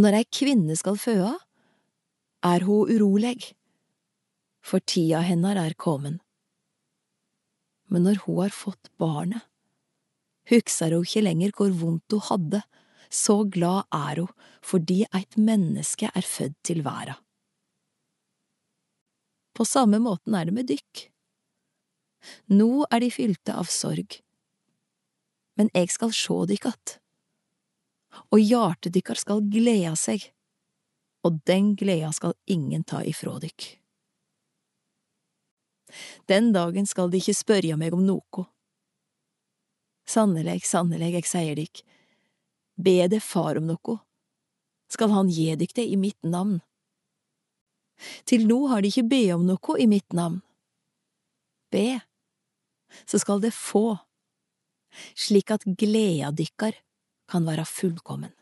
Når ei kvinne skal føa, er ho uroleg, for tida hennar er komen. Men når ho har fått barnet, hugsar ho ikkje lenger hvor vondt ho hadde, så glad er ho fordi eit menneske er født til verda. På samme måten er det med dykk. Nå er de fylte av sorg, men eg skal sjå dykk att, og hjartet dykkar skal gleda seg, og den gleda skal ingen ta ifrå dykk. Den dagen skal de ikke spørja meg om noko. Sanneleg, sanneleg, eg sier dykk, be det far om noko, skal han gi dykk det i mitt navn. Til nå har de ikke be om noe i mitt navn. Be, så skal det få, slik at gleda dykkar kan være fullkommen.